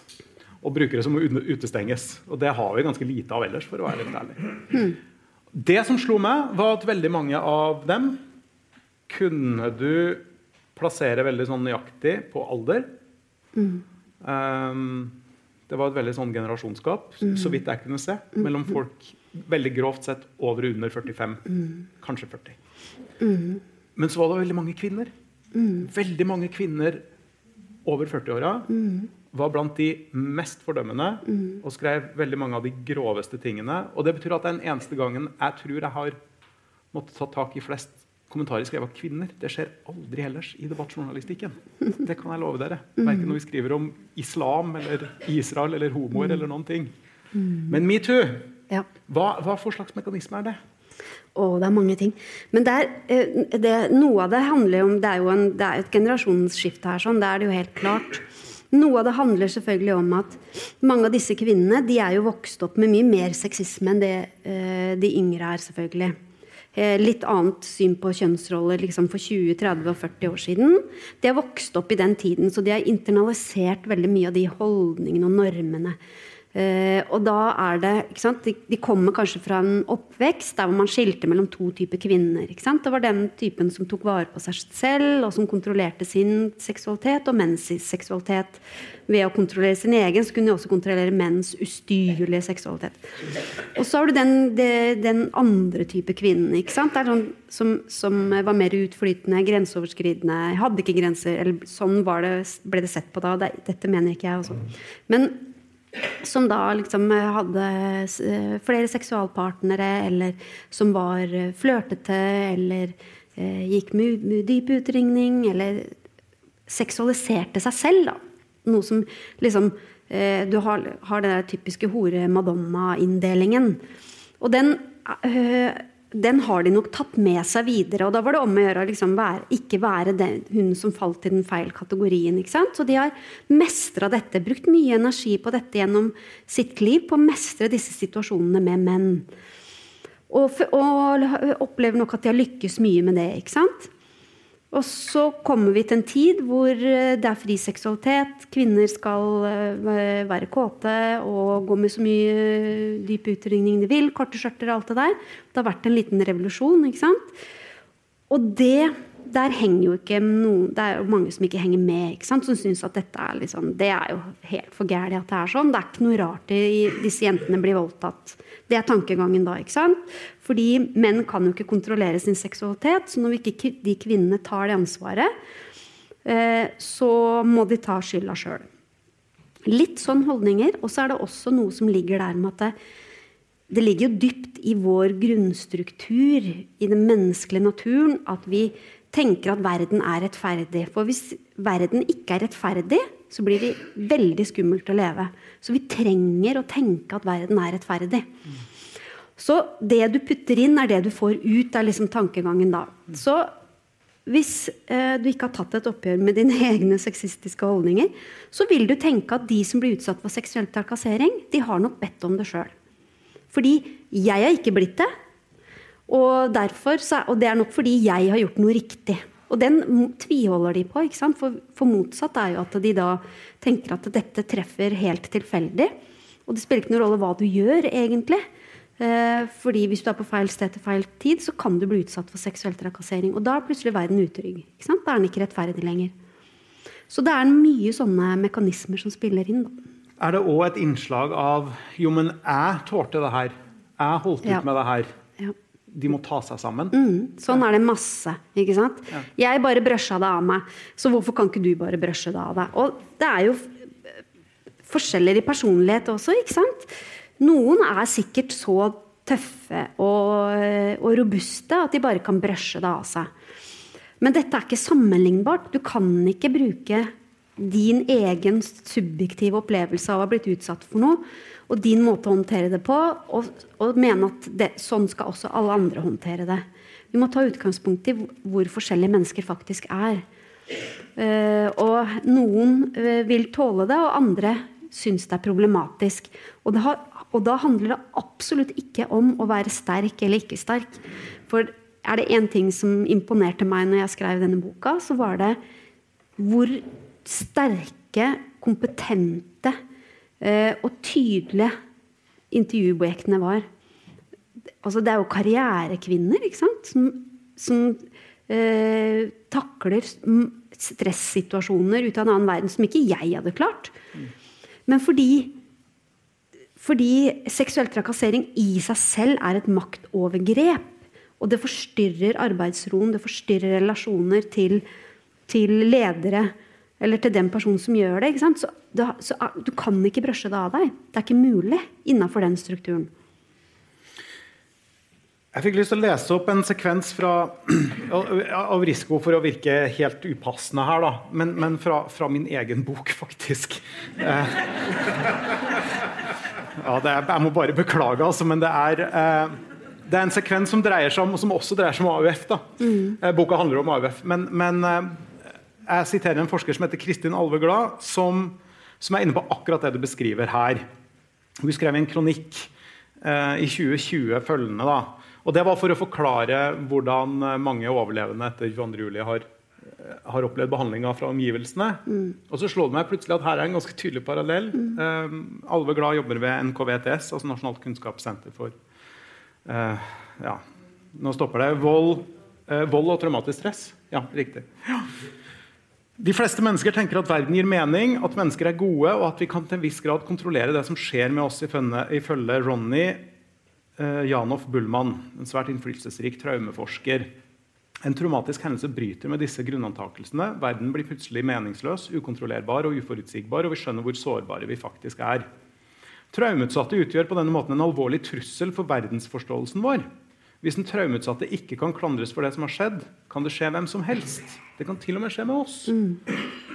Speaker 2: Og brukere som må utestenges. Og det har vi ganske lite av ellers. for å være litt ærlig. Mm. Det som slo meg, var at veldig mange av dem kunne du plassere veldig sånn nøyaktig på alder. Mm. Um, det var et veldig sånn generasjonsgap, mm. så vidt jeg kunne se, mellom folk veldig grovt sett over og under 45. Mm. Kanskje 40. Mm. Men så var det veldig mange kvinner. Mm. Veldig mange kvinner over 40-åra mm. var blant de mest fordømmende mm. og skrev veldig mange av de groveste tingene. Og det betyr at den eneste gangen jeg tror jeg har måttet ta tak i flest kommentarer skrevet av kvinner. Det skjer aldri ellers i debattjournalistikken. Det kan jeg love dere. Verken når vi skriver om islam eller Israel eller homoer eller noen ting. Men metoo ja. Hva, hva for slags mekanisme er det?
Speaker 3: Å, det er mange ting. Men det er, eh, det, noe av det handler om Det er jo en, det er et generasjonsskifte her, sånn, det er det jo helt klart. Noe av det handler selvfølgelig om at mange av disse kvinnene de er jo vokst opp med mye mer sexisme enn det uh, de yngre er, selvfølgelig. Uh, litt annet syn på kjønnsroller liksom for 20, 30 og 40 år siden. De har vokst opp i den tiden, så de har internalisert veldig mye av de holdningene og normene og da er det de, de, kommer kanskje fra en oppvekst der man skilte mellom to typer kvinner. Det var den typen som tok vare på seg selv, og som kontrollerte sin seksualitet, og menns seksualitet. Ved å kontrollere sin egen så kunne de også kontrollere menns ustyrlige seksualitet. Og så har du den, de, den andre type kvinnen sånn, som, som, var mer utflytende, grenseoverskridende, hadde ikke grenser. eller Sånn det, ble det sett på da. Det, dette mener ikke jeg også. Men som da liksom hadde eh, flere seksualpartnere, eller som var eh, flørtete, eller eh, gikk med dyp utringning, eller seksualiserte seg selv, da. Noe som liksom eh, Du har, har den der typiske hore-madonna-inndelingen. Og den den har de nok tatt med seg videre. Og da var det om å gjøre å liksom ikke være den, hun som falt i den feil kategorien. ikke sant? Så de har mestra dette, brukt mye energi på dette gjennom sitt liv, på å mestre disse situasjonene med menn. Og, og opplever nok at de har lykkes mye med det. ikke sant? Og så kommer vi til en tid hvor eh, det er fri seksualitet. Kvinner skal eh, være kåte og gå med så mye dyp utringning de vil. Korte skjørter og alt det der. Det har vært en liten revolusjon. ikke sant? Og det der henger jo ikke noen Det er jo mange som ikke henger med, ikke sant? som syns at dette er liksom Det er jo helt for gærent at det er sånn. Det er ikke noe rart disse jentene blir voldtatt. Det er tankegangen da. ikke sant? Fordi menn kan jo ikke kontrollere sin seksualitet. Så når ikke de kvinnene tar det ansvaret, eh, så må de ta skylda sjøl. Litt sånn holdninger. Og så er det også noe som ligger der med at det, det ligger jo dypt i vår grunnstruktur, i den menneskelige naturen, at vi tenker at verden er rettferdig. For hvis verden ikke er rettferdig, så blir det veldig skummelt å leve. Så vi trenger å tenke at verden er rettferdig. Så det du putter inn, er det du får ut, er liksom tankegangen da. Så hvis eh, du ikke har tatt et oppgjør med dine egne sexistiske holdninger, så vil du tenke at de som blir utsatt for seksuell trakassering, de har nok bedt om det sjøl. Fordi jeg har ikke blitt det. Og, derfor, og det er nok fordi jeg har gjort noe riktig. Og den tviholder de på. For, for, motsatt er jo at de da tenker at dette treffer helt tilfeldig. Og det spiller ikke noen rolle hva du gjør, egentlig. Eh, fordi hvis du er på feil sted til feil tid, så kan du bli utsatt for seksuell trakassering. Og da er plutselig verden utrygg. Da er den ikke rettferdig lenger. Så det er mye sånne mekanismer som spiller inn. Da.
Speaker 2: Er det òg et innslag av Jo, men jeg tålte det her. Jeg holdt ut ja. med det her. De må ta seg sammen.
Speaker 3: Mm, sånn er det masse. ikke sant? Ja. Jeg bare brøsja det av meg, så hvorfor kan ikke du bare brøsje det av deg? Og det er jo forskjeller i personlighet også, ikke sant? Noen er sikkert så tøffe og, og robuste at de bare kan brøsje det av seg. Men dette er ikke sammenlignbart. Du kan ikke bruke din egen subjektive opplevelse av å ha blitt utsatt for noe, og din måte å håndtere det på, og, og mene at det, sånn skal også alle andre håndtere det. Vi må ta utgangspunkt i hvor forskjellige mennesker faktisk er. Uh, og noen uh, vil tåle det, og andre syns det er problematisk. Og, har, og da handler det absolutt ikke om å være sterk eller ikke sterk. For er det én ting som imponerte meg når jeg skrev denne boka, så var det hvor sterke, kompetente eh, og tydelige intervjuobjektene var. Altså, det er jo karrierekvinner ikke sant? som, som eh, takler stressituasjoner ut av en annen verden som ikke jeg hadde klart. Men fordi, fordi seksuell trakassering i seg selv er et maktovergrep, og det forstyrrer arbeidsroen, det forstyrrer relasjoner til, til ledere eller til den personen som gjør det. Så, da, så, ah, du kan ikke brøsje det av deg. Det er ikke mulig innafor den strukturen.
Speaker 2: Jeg fikk lyst til å lese opp en sekvens fra, av risiko for å virke helt upassende her, da. men, men fra, fra, min egen bok, faktisk. Eh, ja, er, jeg må bare beklage, altså, men det er, eh, det er en sekvens som dreier seg om, som også dreier seg om AUF. da. Mm. Eh, boka handler om AUF. Men, men jeg siterer en forsker som heter Kristin Alveglad, som, som, er inne på akkurat det du beskriver her. Hun skrev en kronikk eh, i 2020 følgende. da, og Det var for å forklare hvordan mange overlevende etter 22. juli har, eh, har opplevd behandlinga fra omgivelsene. Mm. Og så slår det meg plutselig at her er en ganske tydelig parallell. Mm. Eh, Alve Glad jobber ved NKVTS, altså Nasjonalt kunnskapssenter for eh, ja, Nå stopper det. Vold, eh, vold og traumatisk stress. Ja, riktig. Ja. De fleste mennesker tenker at verden gir mening, at mennesker er gode, og at vi kan til en viss grad kontrollere det som skjer med oss, ifølge Ronny eh, Janoff Bullmann, en svært innflytelsesrik traumeforsker. En traumatisk hendelse bryter med disse grunnantakelsene. Verden blir plutselig meningsløs, ukontrollerbar og uforutsigbar, og vi skjønner hvor sårbare vi faktisk er. Traumeutsatte utgjør på denne måten en alvorlig trussel for verdensforståelsen vår. Hvis den traumeutsatte ikke kan klandres for det som har skjedd, kan det skje hvem som helst. Det kan til og med skje med oss. Mm.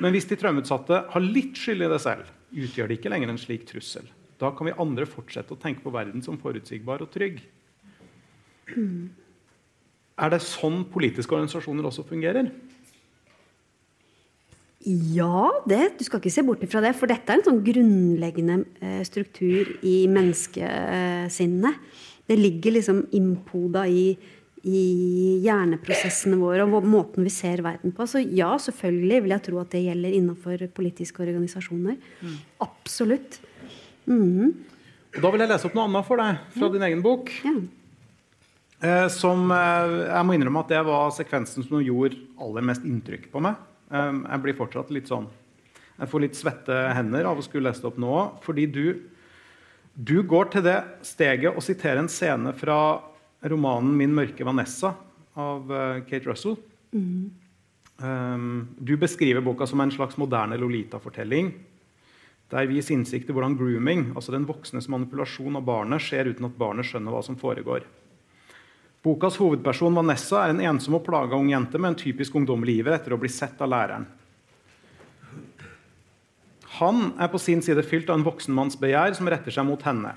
Speaker 2: Men hvis de traumeutsatte har litt skyld i det selv, utgjør det ikke lenger en slik trussel. Da kan vi andre fortsette å tenke på verden som forutsigbar og trygg. Mm. Er det sånn politiske organisasjoner også fungerer?
Speaker 3: Ja, det, du skal ikke se bort fra det. For dette er en sånn grunnleggende eh, struktur i menneskesinnet. Det ligger liksom innpoda i, i hjerneprosessene våre og måten vi ser verden på. Så ja, selvfølgelig vil jeg tro at det gjelder innenfor politiske organisasjoner. Mm. Absolutt. Mm.
Speaker 2: Da vil jeg lese opp noe annet for deg fra din egen bok. Ja. Eh, som eh, Jeg må innrømme at det var sekvensen som gjorde aller mest inntrykk på meg. Eh, jeg blir fortsatt litt sånn Jeg får litt svette hender av å skulle lese det opp nå. Fordi du du går til det steget å sitere en scene fra romanen 'Min mørke Vanessa' av uh, Kate Russell. Mm. Um, du beskriver boka som en slags moderne Lolita-fortelling. Der vi gis innsikt i hvordan grooming, altså den voksnes manipulasjon av barnet, skjer uten at barnet skjønner hva som foregår. Bokas hovedperson Vanessa er en ensom og plaga ung jente med en typisk ungdommelig iver etter å bli sett av læreren. Han er på sin side fylt av en voksenmannsbegjær som retter seg mot henne.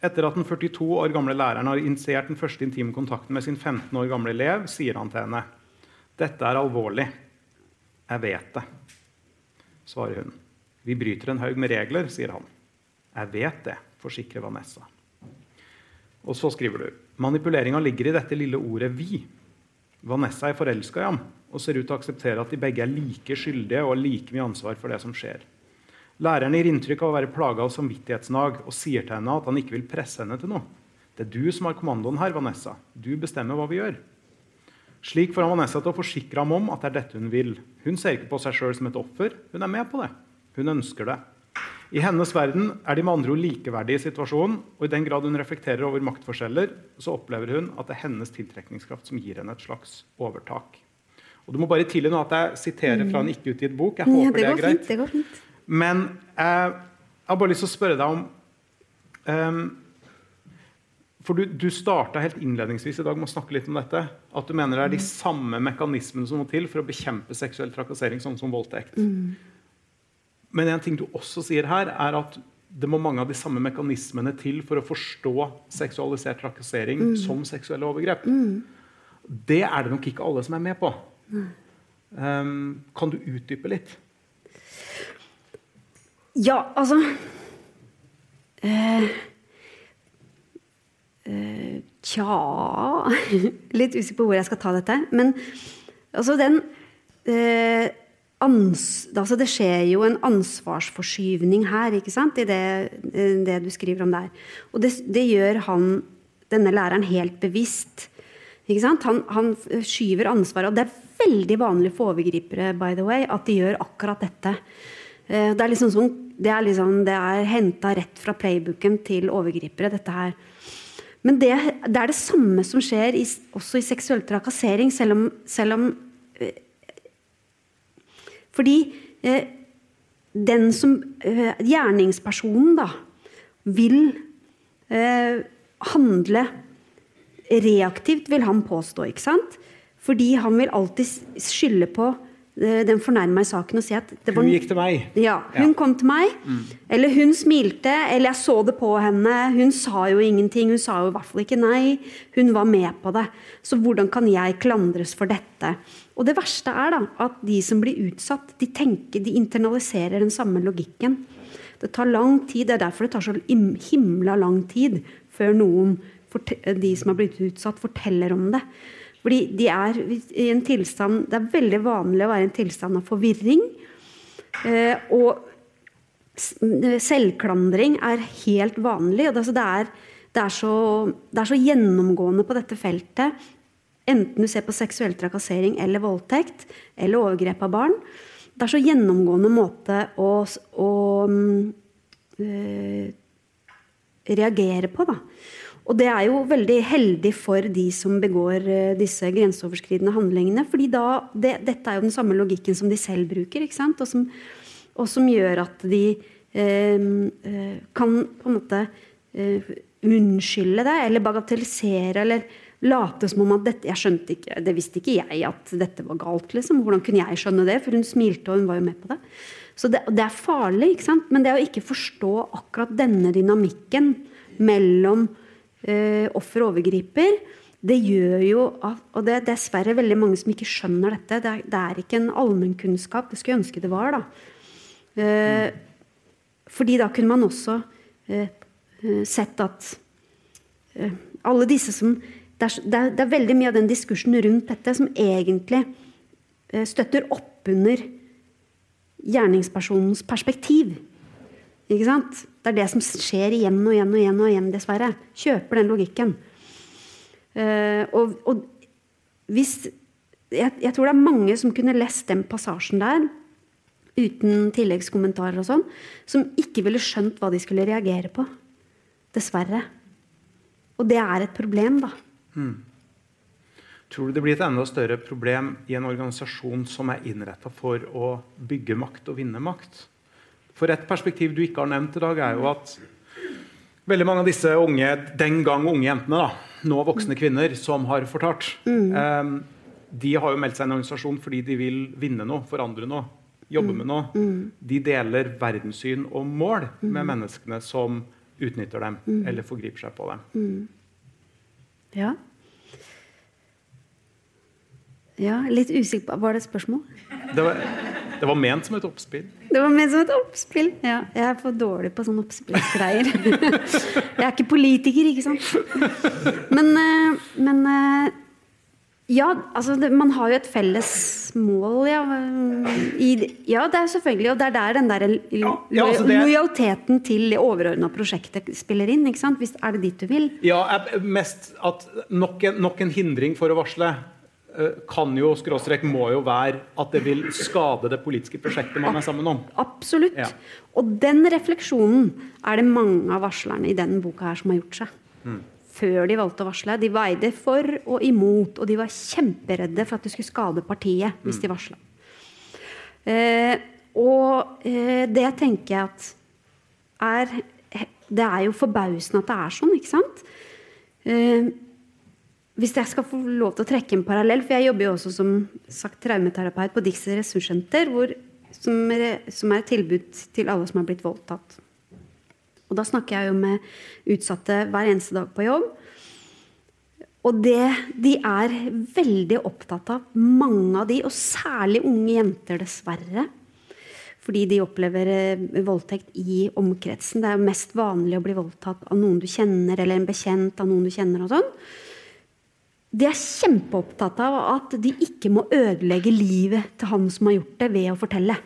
Speaker 2: Etter at den 42 år gamle læreren har initiert den første intime kontakten med sin 15 år gamle elev, sier han til henne. 'Dette er alvorlig. Jeg vet det', svarer hun. 'Vi bryter en haug med regler', sier han. 'Jeg vet det', forsikrer Vanessa. Og så skriver du manipuleringa ligger i dette lille ordet 'vi'. Vanessa er forelska i ham og ser ut til å akseptere at de begge er like skyldige og har like mye ansvar for det som skjer. Læreren gir inntrykk av å være plaga av samvittighetsnag og sier til henne at han ikke vil presse henne til noe. Det er du som har kommandoen her, Vanessa. Du bestemmer hva vi gjør. Slik får han Vanessa til å forsikre ham om at det er dette hun vil. Hun ser ikke på seg sjøl som et offer. Hun er med på det. Hun ønsker det. I hennes verden er de med andre ord likeverdige i situasjonen, og i den grad hun reflekterer over maktforskjeller, så opplever hun at det er hennes tiltrekningskraft som gir henne et slags overtak. Og Du må bare tilgi nå at jeg siterer fra en ikke utgitt bok. Jeg håper ja, det, det, er greit.
Speaker 3: Fint, det går fint.
Speaker 2: Men eh, jeg har bare lyst til å spørre deg om um, For du, du starta helt innledningsvis i dag med å snakke litt om dette. At du mener det er de samme mekanismene som må til for å bekjempe seksuell trakassering, sånn som voldtekt. Mm. Men en ting du også sier her, er at det må mange av de samme mekanismene til for å forstå seksualisert trakassering mm. som seksuelle overgrep. Mm. Det er det nok ikke alle som er med på. Um, kan du utdype litt?
Speaker 3: Ja, altså eh, eh, Tja Litt usikker på hvor jeg skal ta dette. Men altså den eh, ans, altså Det skjer jo en ansvarsforskyvning her, ikke sant? i det, det du skriver om der. Og det, det, gjør han, denne læreren helt bevisst. Ikke sant? Han, han skyver ansvaret. Og det er veldig vanlig for overgripere by the way, at de gjør akkurat dette. Eh, det er liksom sånn, det er, liksom, er henta rett fra playbooken til overgripere, dette her. Men det, det er det samme som skjer i, også i seksuell trakassering, selv om, selv om øh, fordi øh, den som øh, Gjerningspersonen, da, vil handle reaktivt, vil han påstå. ikke sant? Fordi han vil alltid skylde på den fornærma i saken og si at
Speaker 2: var, Hun gikk til meg?
Speaker 3: Ja, hun ja. kom til meg. Mm. Eller hun smilte, eller jeg så det på henne. Hun sa jo ingenting. Hun sa jo i hvert fall ikke nei. Hun var med på det. Så hvordan kan jeg klandres for dette? Og det verste er da at de som blir utsatt, de tenker, de internaliserer den samme logikken. Det tar lang tid. Det er derfor det tar så himla lang tid før noen, de som har blitt utsatt, forteller om det. Fordi de er i en tilstand Det er veldig vanlig å være i en tilstand av forvirring. Eh, og selvklandring er helt vanlig. og det, er, det, er så, det er så gjennomgående på dette feltet. Enten du ser på seksuell trakassering eller voldtekt eller overgrep av barn. Det er så gjennomgående måte å, å øh, reagere på. Da. Og det er jo veldig heldig for de som begår eh, disse grenseoverskridende handlingene. fordi da, det, dette er jo den samme logikken som de selv bruker? Og, som, og som gjør at de eh, eh, kan på en måte eh, unnskylde det, eller bagatellisere, eller late som om at dette Jeg skjønte ikke, det visste ikke jeg at dette var galt, liksom. Hvordan kunne jeg skjønne det? For hun smilte, og hun var jo med på det. Så det, det er farlig, ikke sant? Men det å ikke forstå akkurat denne dynamikken mellom eh, offer og overgriper, det gjør jo Og det er dessverre veldig mange som ikke skjønner dette. Det er, det er ikke en allmennkunnskap. Det skulle jeg ønske det var. da. Eh, fordi da kunne man også eh, eh sett at eh, alle disse som det er, det, er, det er, veldig mye av den diskursen rundt dette som egentlig eh, støtter opp under gjerningspersonens perspektiv. Ikke sant? Det er det som skjer igjen og igjen og igjen, og igjen dessverre. Kjøper den logikken. Uh, og, og, hvis jeg, jeg, tror det er mange som kunne lest den passasjen der uten tilleggskommentarer og sånn, som ikke ville skjønt hva de skulle reagere på. Dessverre. Og det er et problem, da. Hmm.
Speaker 2: Tror du det blir et enda større problem i en organisasjon som er innretta for å bygge makt og vinne makt? For et perspektiv du ikke har nevnt i dag, er jo at veldig mange av disse unge, den gang unge jentene, da, nå voksne kvinner, som har fortalt, mm. eh, de har jo meldt seg i en organisasjon fordi de vil vinne noe, forandre noe, jobbe mm. med noe. Mm. De deler verdenssyn og mål med mm. menneskene som utnytter dem mm. eller forgriper seg på dem.
Speaker 3: Ja. Ja, litt usikker Var det et spørsmål?
Speaker 2: Det var, det var ment som et oppspill.
Speaker 3: Det var ment som et oppspill, ja. Jeg er for dårlig på sånne oppspillsgreier. Jeg er ikke politiker, ikke sant. Men, eh, men eh, ja, altså det, man har jo et felles mål, ja. I, ja, det er selvfølgelig. Og det er der den der ja, ja, altså det... lojaliteten til det overordna prosjektet spiller inn. ikke sant? Hvis er det dit du vil?
Speaker 2: Ja, mest at nok en, nok en hindring for å varsle. Eh, kan jo, skråstrek, må jo være at det vil skade det politiske prosjektet man er sammen om.
Speaker 3: Absolutt. Ja. Og den refleksjonen er det mange av varslerne i denne boka her som har gjort seg. Mm. Før de valgte å varsle. De veide for og imot, og de var kjemperedde for at det skulle skade partiet hvis mm. de varsla. Eh, og eh, det tenker jeg at er Det er jo forbausende at det er sånn, ikke sant? Eh, hvis jeg skal få lov til å trekke en parallell, for jeg jobber jo også som sagt, traumeterapeut på Dixie ressurssenter, hvor som, er- som er et tilbud til alle som har blitt voldtatt. Og da snakker jeg jo med utsatte hver eneste dag på jobb. Og det de er veldig opptatt av, mange av de, og særlig unge jenter, dessverre. Fordi de opplever eh, voldtekt i omkretsen. Det er jo mest vanlig å bli voldtatt av noen du kjenner, eller en bekjent av noen du kjenner. og sånn. De er kjempeopptatt av at de ikke må ødelegge livet til han som har gjort det, ved å fortelle.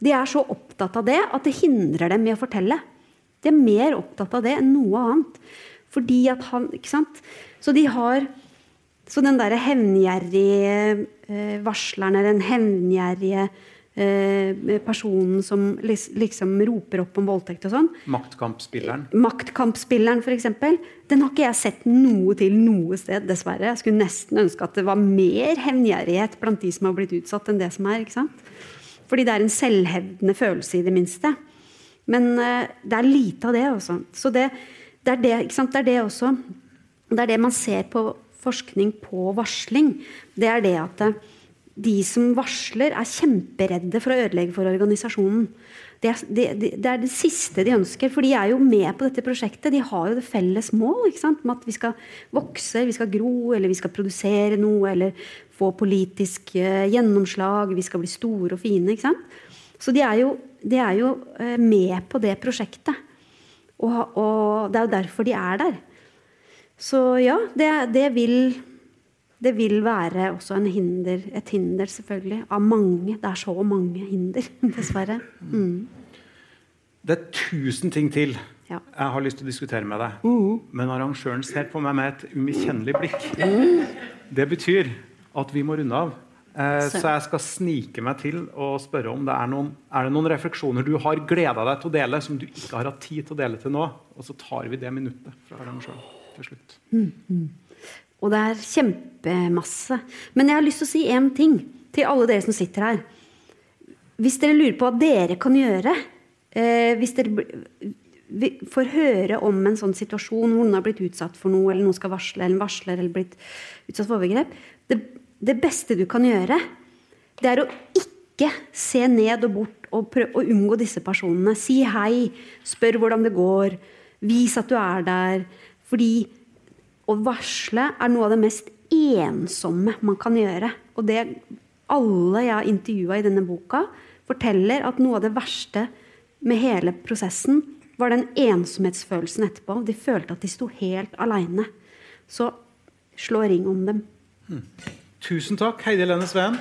Speaker 3: De er så opptatt av det at det hindrer dem i å fortelle. De er mer opptatt av det enn noe annet. Fordi at han, ikke sant? Så de har Så den derre hevngjerrige eh, varsleren eller den hevngjerrige personen som liksom roper opp om voldtekt og sånn,
Speaker 2: Maktkampspilleren.
Speaker 3: Maktkampspilleren, f.eks. Den har ikke jeg sett noe til noe sted, dessverre. Jeg skulle nesten ønske at det var mer hevngjerrighet blant de som har blitt utsatt, enn det som er. ikke sant? Fordi det er en selvhevdende følelse, i det minste. Men eh, det er lite av det, også. Så det, det, er det, ikke sant? det er det også Det er det man ser på forskning på varsling. Det er det at eh, de som varsler, er kjemperedde for å ødelegge for organisasjonen. Det det, det, er det siste de ønsker, for de er jo med på dette prosjektet. De har jo det felles mål om at vi skal vokse, vi skal gro, eller vi skal produsere noe, eller få politisk eh, gjennomslag, vi skal bli store og fine. Så de er jo, de er jo eh, med på det prosjektet. Og, og det er jo derfor de er der. Så ja, det, det vil det vil være også en hinder, et hinder, selvfølgelig. Av mange. Det er så mange hinder, dessverre. Mm.
Speaker 2: Det er tusen ting til
Speaker 3: Ja.
Speaker 2: jeg har lyst til å diskutere med deg.
Speaker 3: Mhm.
Speaker 2: Men arrangøren ser på meg med et umiskjennelig blikk.
Speaker 3: Mhm.
Speaker 2: Det betyr at vi må runde av. Eh,
Speaker 3: Så-
Speaker 2: så jeg skal snike meg til og spørre om det er noen, er det noen refleksjoner du har gleda deg til å dele, som du ikke har hatt tid til å dele til nå. Og så tar vi det minuttet fra arrangøren til slutt.
Speaker 3: Og det er kjempemasse. Men jeg har lyst til å si én ting til alle dere som sitter her. Hvis dere lurer på hva dere kan gjøre eh, Hvis dere får høre om en sånn situasjon hvor noen har blitt utsatt for noe, eller noen skal varsle, eller en varsler eller blitt utsatt for overgrep det, det beste du kan gjøre, det er å ikke se ned og bort og prøve å unngå disse personene. Si hei, spør hvordan det går, vis at du er der. Fordi å varsle er noe av det mest ensomme man kan gjøre. Og det alle jeg har intervjua i denne boka, forteller at noe av det verste med hele prosessen var den ensomhetsfølelsen etterpå. De følte at de sto helt aleine. Så slå ring om dem.
Speaker 2: Tusen takk, Heidi Helene Sveen.